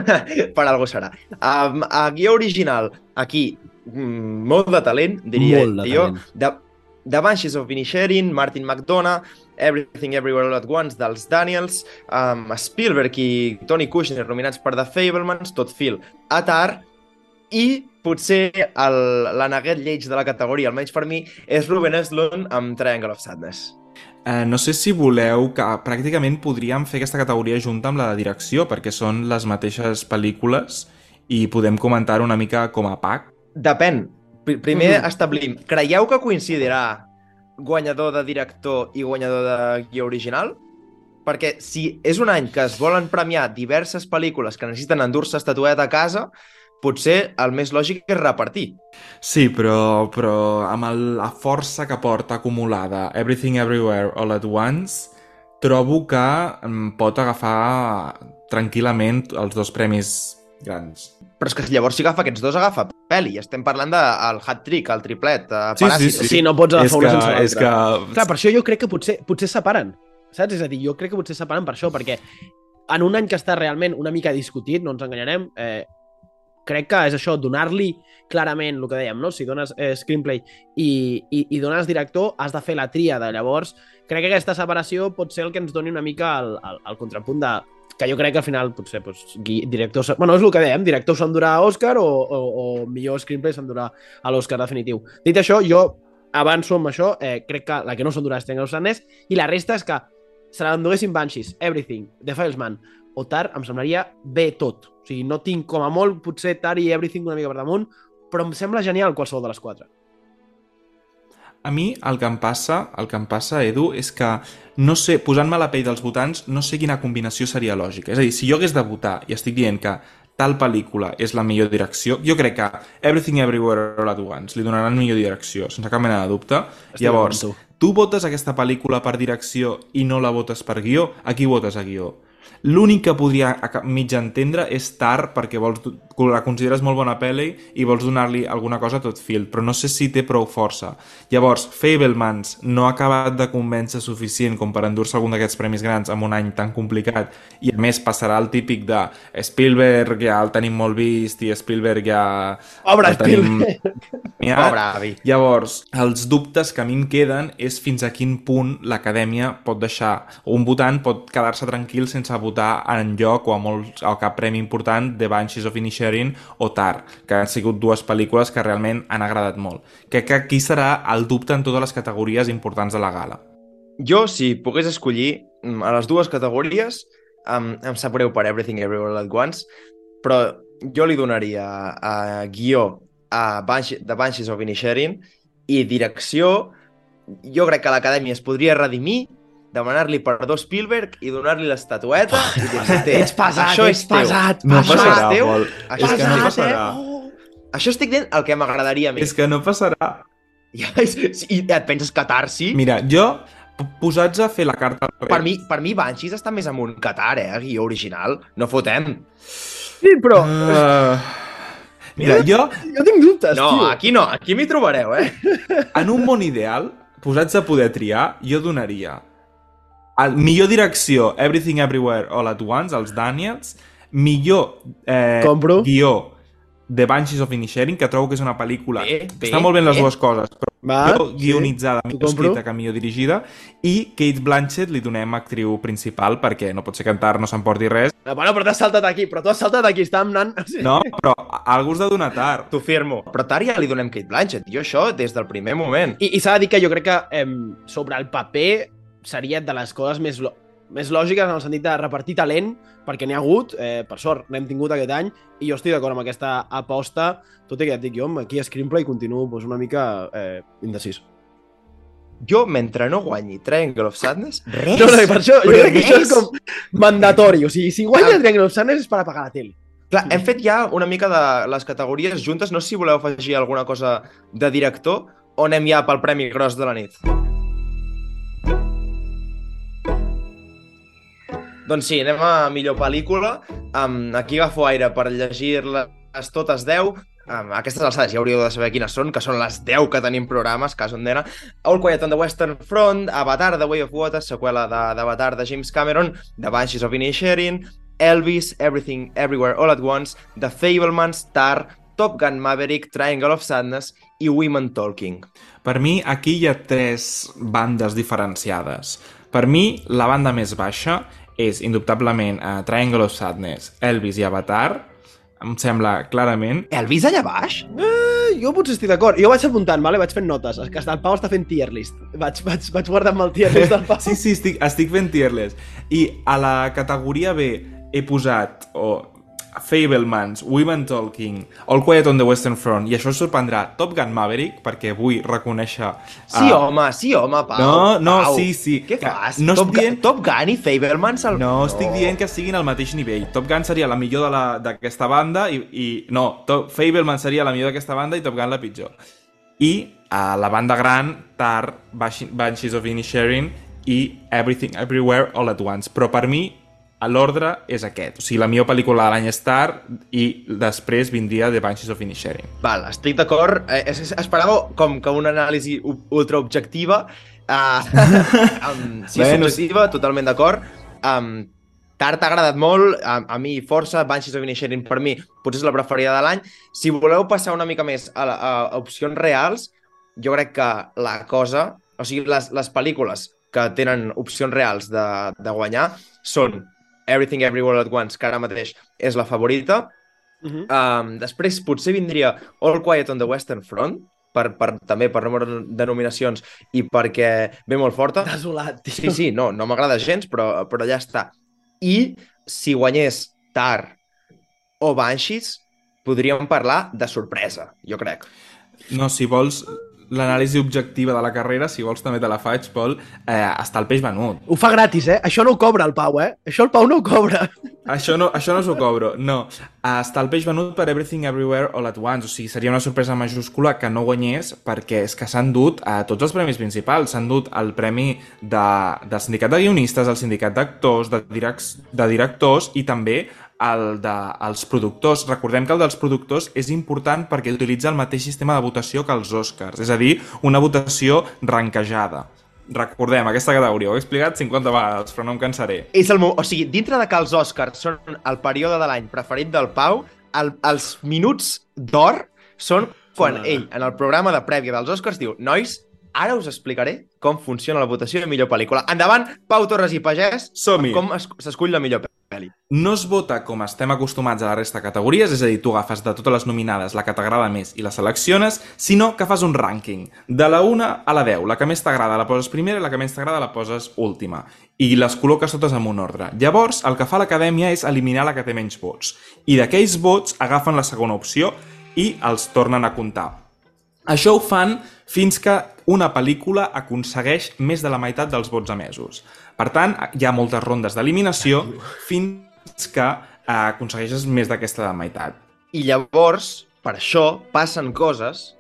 per algo serà. Um, a guió original, aquí, molt de talent, diria Molt de jo. De, The Banshees of Inisherin, Martin McDonough, Everything Everywhere All At Once dels Daniels, um, Spielberg i Tony Kushner nominats per The Fablemans, tot fil a Tar, i potser el- l'aneguet lleig de la categoria, almenys per mi, és Ruben Östlund amb Triangle of Sadness. Eh, no sé si voleu que pràcticament podríem fer aquesta categoria junta amb la de direcció, perquè són les mateixes pel·lícules i podem comentar una mica com a pack. Depèn. Pr- Primer Mhm. establim, creieu que coincidirà guanyador de director i guanyador de guió original? Perquè si és un any que es volen premiar diverses pel·lícules que necessiten endur-se estatueta a casa, potser el més lògic és repartir. Sí, però, però amb el, la força que porta acumulada Everything Everywhere All At Once, trobo que em pot agafar tranquil·lament els dos premis grans. Però és que llavors si agafa aquests dos, agafa pel·li. Estem parlant del hat-trick, el triplet, eh, Sí, sí, Paràsitos. Sí, no pots agafar és una que, sense l'altra. és que... Clar, per això jo crec que potser, potser separen. Saps? És a dir, jo crec que potser separen per això, perquè en un any que està realment una mica discutit, no ens enganyarem, eh, crec que és això, donar-li clarament el que dèiem, no? si dones eh, screenplay i, i, i dones director, has de fer la tríada. Llavors, crec que aquesta separació pot ser el que ens doni una mica el, el, el contrapunt de que jo crec que al final potser doncs, director... Bueno, és el que dèiem, director s'endurà a Òscar o, o, o millor screenplay s'endurà a l'Òscar definitiu. Dit això, jo avanço amb això, eh, crec que la que no s'endurà és of Sadness i la resta és que se l'enduguessin Banshees, Everything, The Filesman o Tar, em semblaria bé tot. O sigui, no tinc com a molt potser Tar i Everything una mica per damunt, però em sembla genial qualsevol de les quatre. A mi el que em passa, el que em passa, Edu, és que no sé, posant-me la pell dels votants, no sé quina combinació seria lògica. És a dir, si jo hagués de votar i estic dient que tal pel·lícula és la millor direcció, jo crec que Everything Everywhere All At Once li donaran millor direcció, sense cap mena de dubte. Estic Llavors, tu votes aquesta pel·lícula per direcció i no la votes per guió, a qui votes a guió? L'únic que podria mig entendre és Tar, perquè vols, la consideres molt bona pel·li i vols donar-li alguna cosa a tot fil, però no sé si té prou força. Llavors, Fablemans no ha acabat de convèncer suficient com per endur-se algun d'aquests premis grans en un any tan complicat i a més passarà el típic de Spielberg ja el tenim molt vist i Spielberg ja... Pobre el tenim Spielberg. premiat. Pobre avi. Llavors, els dubtes que a mi em queden és fins a quin punt l'acadèmia pot deixar, o un votant pot quedar-se tranquil sense votar en lloc o a, molts, o a cap premi important de Banshees of Inisherin o Tar, que han sigut dues pel·lícules que realment han agradat molt. Crec que aquí serà el dubte en totes les categories importants de la gala. Jo, si pogués escollir mm, a les dues categories, em, em sap greu per Everything Everywhere All At Once, però jo li donaria a guió a Banshee, de Banshees of Inisherin i direcció, jo crec que l'acadèmia es podria redimir demanar-li perdó a Spielberg i donar-li l'estatueta i dir-li, "Té, Ets pesat, això ets teu. pesat, No Això passarà, és teu. Pol. Això És que no teu. passarà. Oh. Això estic dient el que m'agradaria a mi. És que no passarà. Ja, I et penses sí? Mira, jo, posats a fer la carta al Per mi, per mi Banshees està més amunt que Tar, eh? Guió original. No fotem. Sí, però... Uh, mira, jo, Jo tinc dubtes, No, tio. aquí no. Aquí m'hi trobareu, eh? en un món ideal, posats a poder triar, jo donaria el millor direcció Everything Everywhere All At Once, els Daniels, millor eh, Compro. guió The Banshees of Inisherin, que trobo que és una pel·lícula Bé, que bé, està molt ben les bé. dues coses, però Va, millor guionitzada, T'ho millor escrita que millor dirigida, i Kate Blanchett li donem actriu principal, perquè no pot ser cantar, no s'emporti res. Ah, Bueno, però t'has saltat aquí, però tu has saltat aquí, estàvem anant... Sí. No, però algú us de donar tard. T'ho firmo. Però Tar ja li donem Kate Blanchett. Jo això des del primer moment. I, i s'ha de dir que jo crec que eh, sobre el paper seria de les coses més, lo més lògiques en el sentit de repartir talent, perquè n'hi ha hagut, eh, per sort, n'hem tingut aquest any, i jo estic d'acord amb aquesta aposta, tot i que ja et dic jo, aquí a Screenplay continuo doncs, una mica eh, indecis. Jo, mentre no guanyi Triangle of Sadness, res. No, no, per això, jo crec que això és com mandatori, o sigui, si guanya el Triangle of Sadness és per apagar la tele. Clar, hem fet ja una mica de les categories juntes. No sé si voleu afegir alguna cosa de director o anem ja pel Premi Gros de la nit. Doncs sí, anem a millor pel·lícula. Um, aquí agafo aire per llegir-les totes 10. Um, aquestes alçades ja hauríeu de saber quines són, que són les 10 que tenim programes, cas on dena. All Quiet on the Western Front, Avatar, The Way of Water, seqüela d'Avatar de, de James Cameron, The Banshees of Inisherin, Elvis, Everything, Everywhere, All at Once, The Fablemans, Tar, Top Gun Maverick, Triangle of Sadness i Women Talking. Per mi, aquí hi ha tres bandes diferenciades. Per mi, la banda més baixa és, indubtablement, uh, Triangle of Sadness, Elvis i Avatar, em sembla clarament. Elvis allà baix? Eh, jo potser estic d'acord. Jo vaig apuntant, vale? vaig fent notes. És que el Pau està fent tier list. Vaig, vaig, vaig guardant el tier list del Pau. Sí, sí, estic, estic fent tierless. I a la categoria B he posat o Fablemans, Women Talking, All Quiet on the Western Front, i això us sorprendrà, Top Gun Maverick, perquè vull reconèixer... Sí, ah, home, sí, home, Pau. No, no, Pau. sí, sí. Què fas? no Top, dient- Top Gun i Fablemans... Al... No, estic dient que siguin al mateix nivell. Top Gun seria la millor de la- d'aquesta banda i, i... No, Top, Fableman seria la millor d'aquesta banda i Top Gun la pitjor. I a la banda gran, Tar, Banshee- Banshees of Inisherin i Everything Everywhere All at Once. Però per mi, l'ordre és aquest. O sigui, la millor pel·lícula de l'any és Tar i després vindria The Banshees of Inisherin. Val, estic d'acord. Eh, es- es- esperava com que una anàlisi u- ultra objectiva. Uh, um, sí, Bé, no subjectiva, totalment d'acord. Um, Tard t'ha agradat molt, a, a mi força, Banshees of Inisherin per mi potser és la preferida de l'any. Si voleu passar una mica més a, a, a opcions reals, jo crec que la cosa, o sigui, les, les pel·lícules que tenen opcions reals de, de guanyar són Everything Everywhere at Once, que ara mateix és la favorita, Uh -huh. Um, després potser vindria All Quiet on the Western Front, per, per, també per número de nominacions i perquè ve molt forta. Desolat, tio. Sí, sí, no, no m'agrada gens, però, però ja està. I si guanyés Tar o Banshees, podríem parlar de sorpresa, jo crec. No, si vols, l'anàlisi objectiva de la carrera, si vols també te la faig, Pol, eh, està el peix venut. Ho fa gratis, eh? Això no ho cobra el Pau, eh? Això el Pau no ho cobra. Això no, això no s'ho cobro, no. Està el peix venut per Everything Everywhere All at Once, o sigui, seria una sorpresa majúscula que no guanyés perquè és que s'han dut a tots els premis principals. S'han dut el premi de, del sindicat de guionistes, el sindicat d'actors, de, direc de directors i també el dels de, productors. Recordem que el dels productors és important perquè utilitza el mateix sistema de votació que els Oscars, és a dir, una votació ranquejada. Recordem, aquesta categoria, ho he explicat 50 vegades, però no em cansaré. És el, o sigui, dintre de que els Oscars són el període de l'any preferit del Pau, el, els minuts d'or són quan ell, en el programa de prèvia dels Oscars, diu Nois, ara us explicaré com funciona la votació de millor pel·lícula. Endavant, Pau Torres i Pagès, Som-hi. com s'escull la millor pel·li. No es vota com estem acostumats a la resta de categories, és a dir, tu agafes de totes les nominades la que t'agrada més i la selecciones, sinó que fas un rànquing. De la 1 a la 10, la que més t'agrada la poses primera i la que menys t'agrada la poses última. I les col·loques totes en un ordre. Llavors, el que fa l'acadèmia és eliminar la que té menys vots. I d'aquells vots agafen la segona opció i els tornen a comptar. Això ho fan fins que una pel·lícula aconsegueix més de la meitat dels vots emesos. Per tant, hi ha moltes rondes d'eliminació fins que eh, aconsegueixes més d'aquesta de meitat. I llavors, per això, passen coses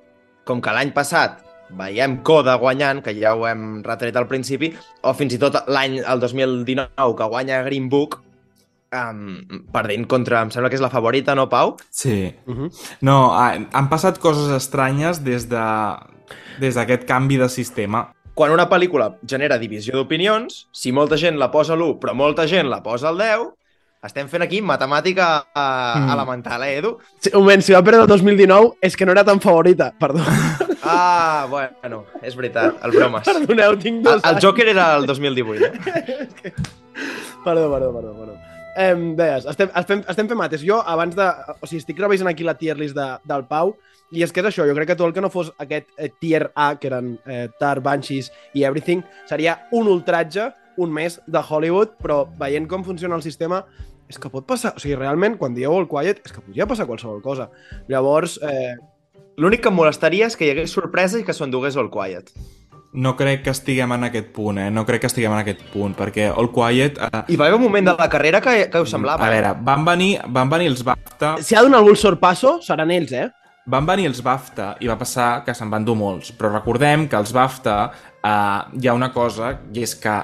com que l'any passat veiem Coda guanyant, que ja ho hem retret al principi, o fins i tot l'any, el 2019, que guanya Green Book, um, perdent contra, em sembla que és la favorita, no, Pau? Sí. Uh -huh. No, han passat coses estranyes des de des d'aquest canvi de sistema. Quan una pel·lícula genera divisió d'opinions, si molta gent la posa a l'1 però molta gent la posa al 10, estem fent aquí matemàtica uh, mm. elemental, eh, Edu? Sí, un moment, si va perdre el 2019 és que no era tan favorita, perdó. Ah, bueno, és veritat, el bromes. Perdoneu, tinc dos El, el Joker era el 2018, eh? perdó, perdó, perdó, perdó. Eh, deies, estem, estem, estem fent mates. Jo, abans de... O sigui, estic revisant aquí la tier list de, del Pau, i és que és això, jo crec que tot el que no fos aquest eh, tier A, que eren eh, Tar, Banshees i Everything, seria un ultratge, un mes de Hollywood, però veient com funciona el sistema, és que pot passar... O sigui, realment, quan dieu All Quiet, és que podria passar qualsevol cosa. Llavors... Eh... L'únic que em molestaria és que hi hagués sorpresa i que s'ho endugués All Quiet. No crec que estiguem en aquest punt, eh? No crec que estiguem en aquest punt, perquè All Quiet... Eh... I va haver un moment de la carrera que, que us semblava. A veure, van venir, van venir els BAFTA... Si ha donat algun sorpasso, seran ells, eh? Van venir els BAFTA i va passar que se'n van dur molts, però recordem que els BAFTA eh, hi ha una cosa, i és que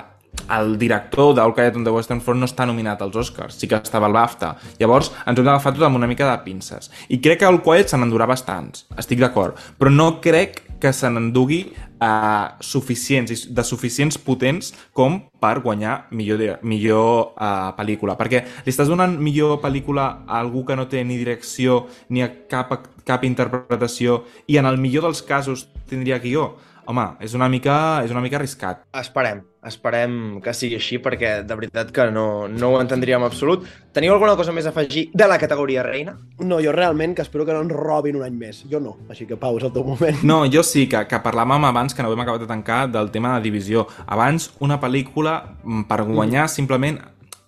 el director d'All Quiet on the Western Front no està nominat als Oscars, sí que estava al BAFTA. Llavors ens hem d'agafar tot amb una mica de pinces. I crec que All Quiet se n'endurà bastants, estic d'acord, però no crec que se n'endugui uh, suficients, de suficients potents com per guanyar millor, millor uh, pel·lícula. Perquè li estàs donant millor pel·lícula a algú que no té ni direcció ni cap, cap interpretació i en el millor dels casos tindria guió home, és una mica, és una mica arriscat. Esperem, esperem que sigui així, perquè de veritat que no, no ho entendríem en absolut. Teniu alguna cosa més a afegir de la categoria reina? No, jo realment que espero que no ens robin un any més. Jo no, així que Pau, és el teu moment. No, jo sí, que, que parlàvem abans, que no ho hem acabat de tancar, del tema de divisió. Abans, una pel·lícula, mm, per guanyar, mm. simplement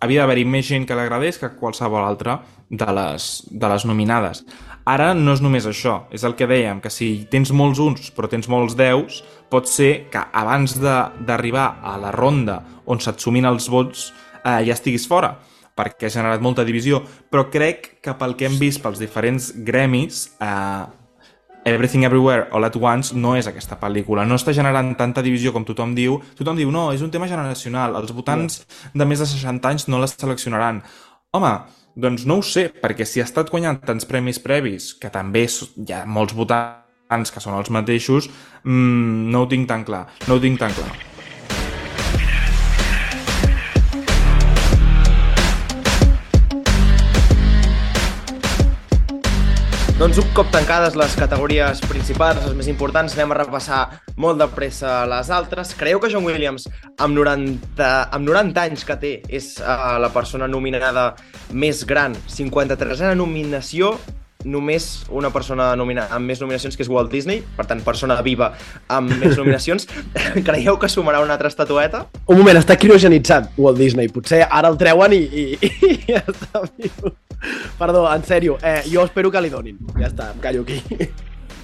havia d'haver-hi més gent que l'agradés que qualsevol altra de les, de les nominades. Ara no és només això, és el que dèiem, que si tens molts uns però tens molts deus, pot ser que abans d'arribar a la ronda on se't sumin els vots eh, ja estiguis fora, perquè ha generat molta divisió, però crec que pel que hem vist pels diferents gremis, eh, Everything Everywhere All at Once no és aquesta pel·lícula, no està generant tanta divisió com tothom diu. Tothom diu, no, és un tema generacional, els votants de més de 60 anys no les seleccionaran. Home, doncs no ho sé, perquè si ha estat guanyant tants premis previs, que també hi ha molts votants que són els mateixos, mmm, no ho tinc tan clar, no ho tinc tan clar. Doncs un cop tancades les categories principals, les més importants, anem a repassar molt de pressa les altres. Creieu que John Williams, amb 90, amb 90 anys que té, és uh, la persona nominada més gran, 53a nominació, només una persona nomina amb més nominacions que és Walt Disney, per tant, persona viva amb més nominacions. Creieu que sumarà una altra estatueta? Un moment, està criogenitzat Walt Disney. Potser ara el treuen i, i, i ja està viu. Perdó, en sèrio, eh, jo espero que li donin. Ja està, em callo aquí.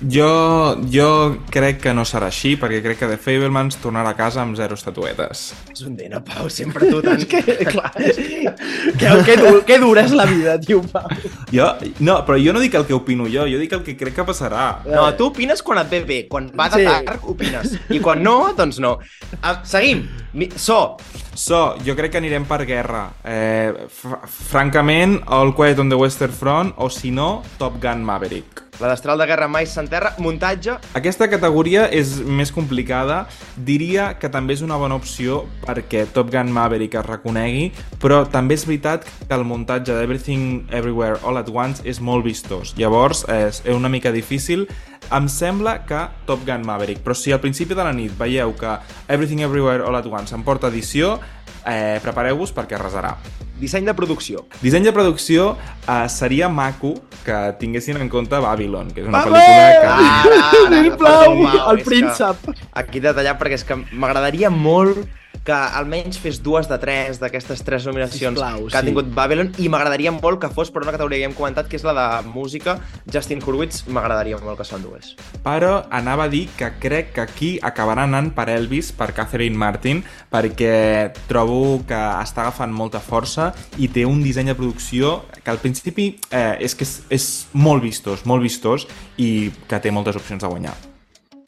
Jo, jo crec que no serà així, perquè crec que The Fablemans tornarà a casa amb zero estatuetes. És un dena, Pau, sempre tu tan... que, clar, que, que, dur, que dura és la vida, tio, Pau. Jo, no, però jo no dic el que opino jo, jo dic el que crec que passarà. No, tu opines quan et ve bé, quan va de Sí. tard opines, i quan no, doncs no. Ah, seguim, so, So, jo crec que anirem per guerra. Eh, fr francament, All Quiet on the Western Front, o si no, Top Gun Maverick. La destral de guerra mai s'enterra, muntatge, Aquesta categoria és més complicada. Diria que també és una bona opció perquè Top Gun Maverick es reconegui, però també és veritat que el muntatge d'Everything Everywhere All at Once és molt vistós. Llavors, és una mica difícil. Em sembla que Top Gun Maverick, però si al principi de la nit veieu que Everything Everywhere All at Once em porta edició, eh, prepareu-vos perquè arrasarà. disseny de producció. Disseny de producció eh, seria maco que tinguessin en compte Babylon, que és una Vamos! pel·lícula que... Ara, ara, Sisplau, el príncep. que Aquí detallat perquè és que m'agradaria molt que almenys fes dues de tres d'aquestes tres nominacions Sisplau, que ha sí. tingut Babylon i m'agradaria molt que fos per una categoria que hem comentat que és la de música Justin Hurwitz m'agradaria molt que s'endués Però anava a dir que crec que aquí acabarà anant per Elvis, per Catherine Martin, perquè trobo que està agafant molta força i té un disseny de producció que al principi eh, és que és, és molt vistós, molt vistós i que té moltes opcions de guanyar.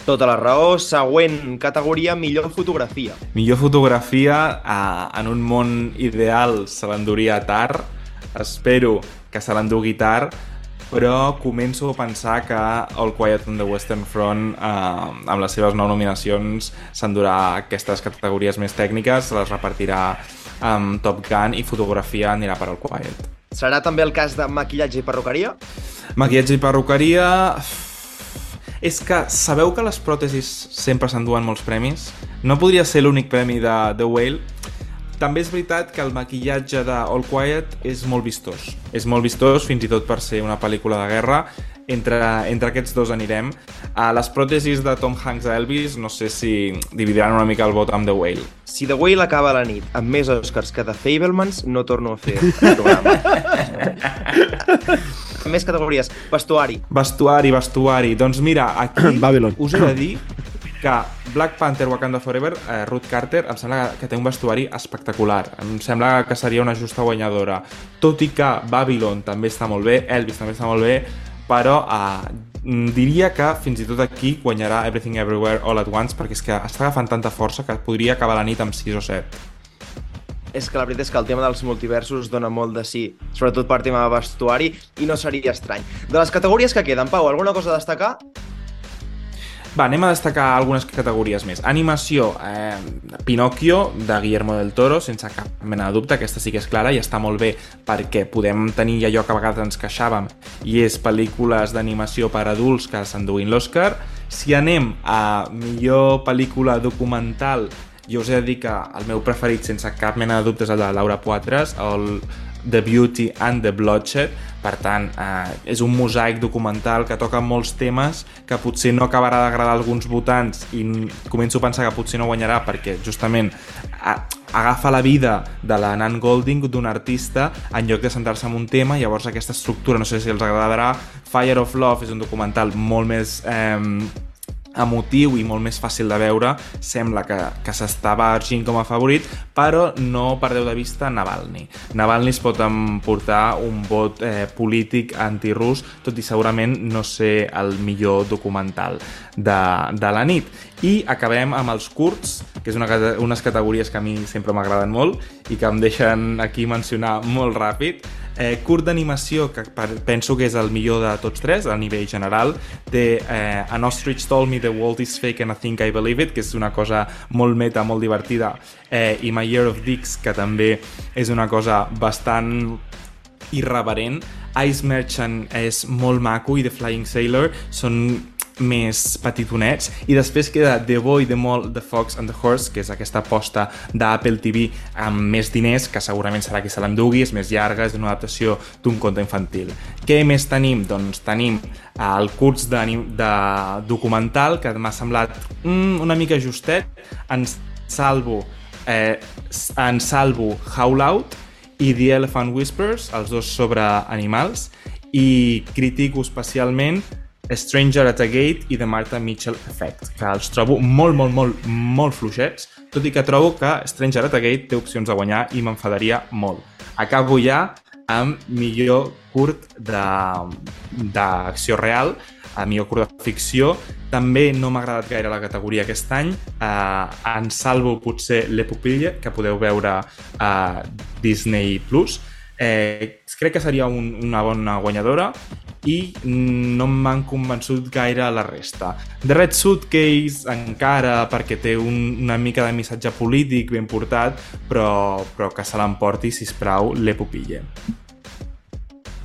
Tota la raó, següent categoria millor fotografia Millor fotografia eh, en un món ideal se l'enduria tard. Espero que se l'endugui tard, però començo a pensar que All Quiet on the Western Front, eh, amb les seves nou nominacions, s'endurà aquestes categories més tècniques, les repartirà amb Top Gun i fotografia anirà per All Quiet. serà també el cas de maquillatge i perruqueria Maquillatge i perruqueria... És que sabeu que les pròtesis sempre s'enduen molts premis? No podria ser l'únic premi de The Whale? També és veritat que el maquillatge de All Quiet és molt vistós. És molt vistós, fins i tot per ser una pel·lícula de guerra. Entre, entre aquests dos anirem. A les pròtesis de Tom Hanks a Elvis, no sé si dividiran una mica el vot amb The Whale. si The Whale acaba la nit amb més Oscars que The Fablemans no torno a fer el programa més categories, vestuari Vestuari, vestuari. Doncs mira, aquí Babylon. us he de dir que Black Panther Wakanda Forever, eh, Ruth Carter, em sembla que té un vestuari espectacular. Em sembla que seria una justa guanyadora. Tot i que Babylon també està molt bé, Elvis també està molt bé, però eh, mm, diria que fins i tot aquí guanyarà Everything Everywhere All at Once perquè és que està agafant tanta força que podria acabar la nit amb 6 o 7. És que la veritat és que el tema dels multiversos dona molt de sí, sobretot per tema de vestuari, i no seria estrany. De les categories que queden, Pau, alguna cosa a destacar? Va, anem a destacar algunes categories més. Animació, eh, Pinocchio, de Guillermo del Toro, sense cap mena de dubte, aquesta sí que és clara i està molt bé perquè podem tenir allò que a vegades ens queixàvem i és pel·lícules d'animació per adults que s'enduïn l'Oscar. Si anem a millor pel·lícula documental, jo us he de dir que el meu preferit, sense cap mena de dubte, és el de Laura Poitres, el The Beauty and the Bloodshed. Per tant, eh, és un mosaic documental que toca molts temes que potser no acabarà d'agradar a alguns votants i començo a pensar que potser no guanyarà perquè justament agafa la vida de la Nan Golding d'un artista en lloc de centrar-se en un tema, llavors aquesta estructura no sé si els agradarà. Fire of Love és un documental molt més... Eh, emotiu i molt més fàcil de veure, sembla que, que s'estava argint com a favorit, però no perdeu de vista Navalny. Navalny es pot emportar un vot eh, polític antirus, tot i segurament no ser el millor documental de, de la nit. I acabem amb els curts, que és una, unes categories que a mi sempre m'agraden molt i que em deixen aquí mencionar molt ràpid. Eh, curt d'animació, que per- penso que és el millor de tots tres, a nivell general, té eh, An Ostrich Told Me the World is Fake and I Think I Believe It, que és una cosa molt meta, molt divertida, eh, i My Year of Dicks, que també és una cosa bastant irreverent. Ice Merchant és molt maco i The Flying Sailor són més petitonets i després queda The Boy, The Mole, The Fox and The Horse que és aquesta aposta d'Apple TV amb més diners, que segurament serà qui se l'endugui és més llarga, és una adaptació d'un conte infantil. Què més tenim? Doncs tenim el curs de, de documental que m'ha semblat mm, una mica justet en salvo eh, en salvo Howl Out i The Elephant Whispers, els dos sobre animals, i critico especialment Stranger at a Gate i The Martha Mitchell Effect, que els trobo molt, molt, molt, molt fluixets, tot i que trobo que Stranger at a Gate té opcions de guanyar i m'enfadaria molt. Acabo ja amb millor curt d'acció real, a millor curt de ficció. També no m'ha agradat gaire la categoria aquest any. Eh, en salvo potser Le Pupille, que podeu veure a Disney+. Plus. Eh, crec que seria un, una bona guanyadora i no m'han convençut gaire la resta. The Red Suitcase encara perquè té un, una mica de missatge polític ben portat, però, però que se l'emporti, sisplau, Le Pupille.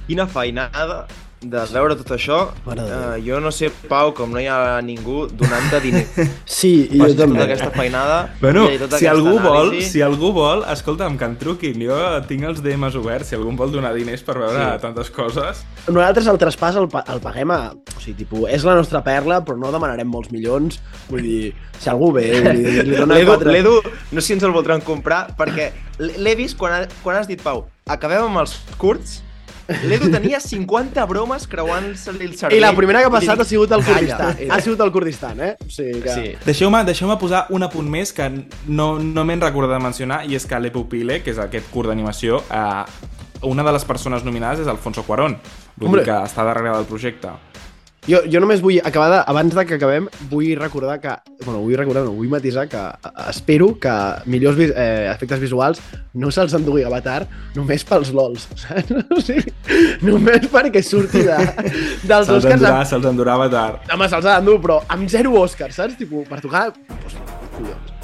Quina feinada de veure tot això. De Uh, jo no sé, Pau, com no hi ha ningú donant-te diners. Sí, i jo tota també. aquesta feinada. Bueno, i tota si aquesta algú vol, anàlisi. si algú vol, escolta'm, que em truquin. Jo tinc els DMs oberts, si algú vol donar diners per veure Sí. tantes coses. Nosaltres el traspàs el, pa el paguem a... O sigui, tipus, és la nostra perla, però no demanarem molts milions. Vull dir, si algú ve, L'Edu, quatre... no sé si ens el voldran comprar, perquè l'he vist quan, ha, quan has dit, Pau, acabem amb els curts, l'Edu tenia 50 bromes creuant-se-li el cervell. I la primera que ha passat dic, ha sigut el "Calla". Kurdistan. Ha sigut el Kurdistan, eh? O sigui que... Sí. Deixeu-me deixeu posar un apunt més que no, no m'he recordat de mencionar, i és que Le Pupile, que és aquest curt d'animació, eh, una de les persones nominades és Alfonso Cuarón. Dir que està darrere del projecte. Jo, jo només vull acabar de, abans de que acabem, vull recordar que, bueno, vull recordar, no, vull matisar que eh, espero que millors vis, eh, efectes visuals no se'ls endugui Avatar només pels lols, saps? O sigui, només perquè surti de, dels Se'ls Oscars endurà, amb, se'ls endurava tard. home, se'ls ha d'endur, però amb zero Oscars, saps? Tipo, per tocar, pues, collons.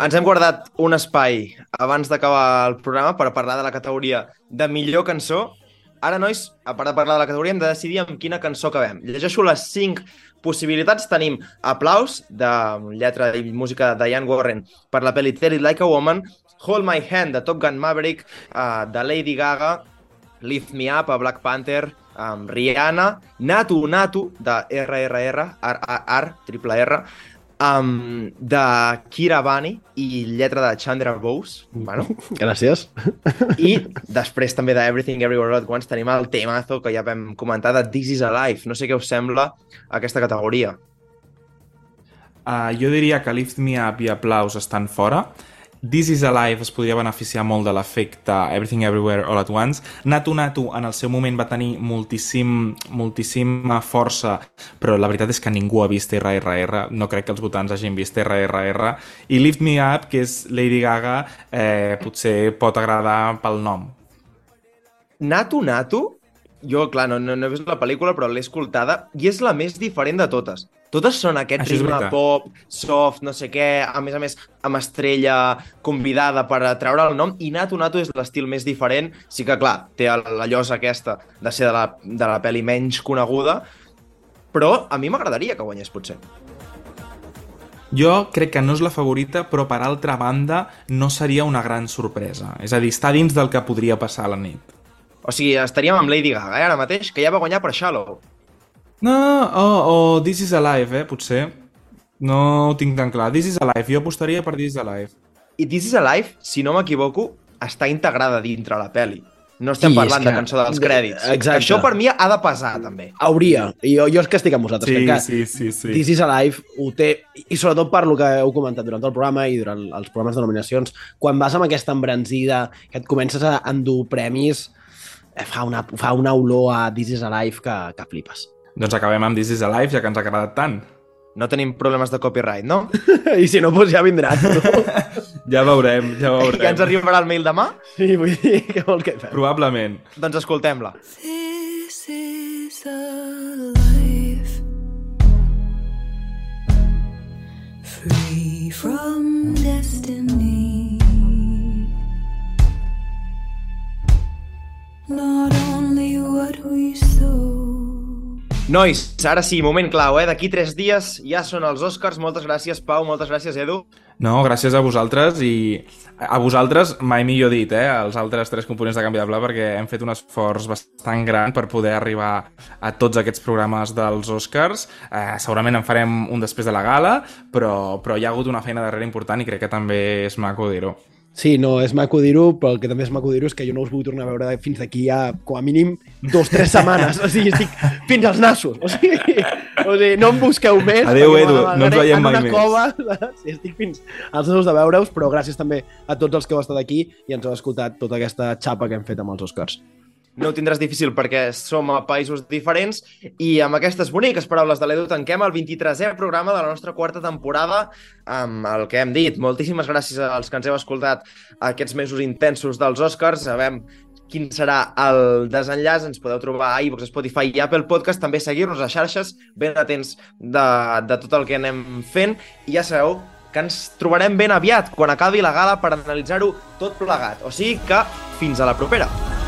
Ens hem guardat un espai abans d'acabar el programa per parlar de la categoria de millor cançó. Ara, nois, a part de parlar de la categoria, hem de decidir amb quina cançó acabem. Llegeixo les 5 possibilitats. Tenim Aplaus, de lletra i música de Diane Warren, per la pel·li Tell It Like a Woman, Hold My Hand, de Top Gun Maverick, uh, de Lady Gaga, Lift Me Up, a Black Panther, um, Rihanna, Natu Natu, de RRR, R, R, R, triple R, um, de Kira Bani i lletra de Chandra Bose, bueno, Gràcies. i després també de Everything Everywhere All at Once tenim el temazo que ja vam comentar de This is Alive. No sé què us sembla aquesta categoria. Uh, jo diria que Lift Me Up i Aplaus estan fora. This is Alive es podria beneficiar molt de l'efecte Everything Everywhere All at Once. Natu Natu en el seu moment va tenir moltíssim, moltíssima força, però la veritat és que ningú ha vist RRR, no crec que els votants hagin vist RRR, i Lift Me Up, que és Lady Gaga, eh, potser pot agradar pel nom. Natu Natu, jo, clar, no, no, no he vist la pel·lícula, però l'he escoltada, i és la més diferent de totes. Totes són aquest Això ritme pop, soft, no sé què, a més a més amb estrella convidada per treure el nom, i Natu Natu és l'estil més diferent. Sí que, clar, té la llosa aquesta de ser de la, de la pel·li menys coneguda, però a mi m'agradaria que guanyés, potser. Jo crec que no és la favorita, però per altra banda no seria una gran sorpresa. És a dir, està dins del que podria passar a la nit. O sigui, estaríem amb Lady Gaga, eh, ara mateix, que ja va guanyar per Shallow. No, o oh, oh, This is Alive, eh, potser. No ho tinc tan clar. This is Alive, jo apostaria per This is Alive. I This is Alive, si no m'equivoco, està integrada dintre la pel·li. No estem Sí, parlant és de que- cançó dels crèdits. Exacte. Això per mi ha de pesar, també. Hauria. I jo, jo és que estic amb vosaltres. Sí, que sí, sí, sí. This is Alive ho té, i sobretot per lo que heu comentat durant el programa i durant els programes de nominacions, quan vas amb aquesta embranzida, que et comences a endur premis, eh, fa una, fa una olor a This is Alive que, que flipes. Doncs acabem amb This is Alive, ja que ens ha agradat tant. No tenim problemes de copyright, no? I si no, doncs ja vindran. No? Ja veurem, ja veurem. Ja ens arribarà el mail demà? Sí, vull dir, què vol que fem? Probablement. Doncs escoltem-la. This is a life free from destiny. Not only what we sow. Nois, ara sí, moment clau, eh? D'aquí tres dies ja són els Oscars. Moltes gràcies, Pau. Moltes gràcies, Edu. No, gràcies a vosaltres i a vosaltres mai millor dit, eh? Els altres tres components de Canvi de Pla perquè hem fet un esforç bastant gran per poder arribar a tots aquests programes dels Oscars. Eh, segurament en farem un després de la gala, però, però hi ha hagut una feina darrere important i crec que també és maco dir-ho. Sí, no, és maco dir-ho, però el que també és maco dir-ho és que jo no us vull tornar a veure fins d'aquí a, com a mínim, dos, tres setmanes. O sigui, estic fins als nassos. O sigui, o sigui no em busqueu més. Adéu, Edu, no ens veiem mai més. Cova, sí, estic fins als nassos de veure-us, però gràcies també a tots els que heu estat aquí i ens heu escoltat tota aquesta xapa que hem fet amb els Oscars. No ho tindràs difícil perquè som a països diferents i amb aquestes boniques paraules de l'Edu tanquem el 23è programa de la nostra quarta temporada amb el que hem dit. Moltíssimes gràcies als que ens heu escoltat aquests mesos intensos dels Oscars. Sabem quin serà el desenllaç, ens podeu trobar a iVoox, Spotify i Apple Podcast, també seguir-nos a xarxes, ben atents de, de tot el que anem fent, i ja sabeu que ens trobarem ben aviat, quan acabi la gala, per analitzar-ho tot plegat. O sigui que, fins a la propera!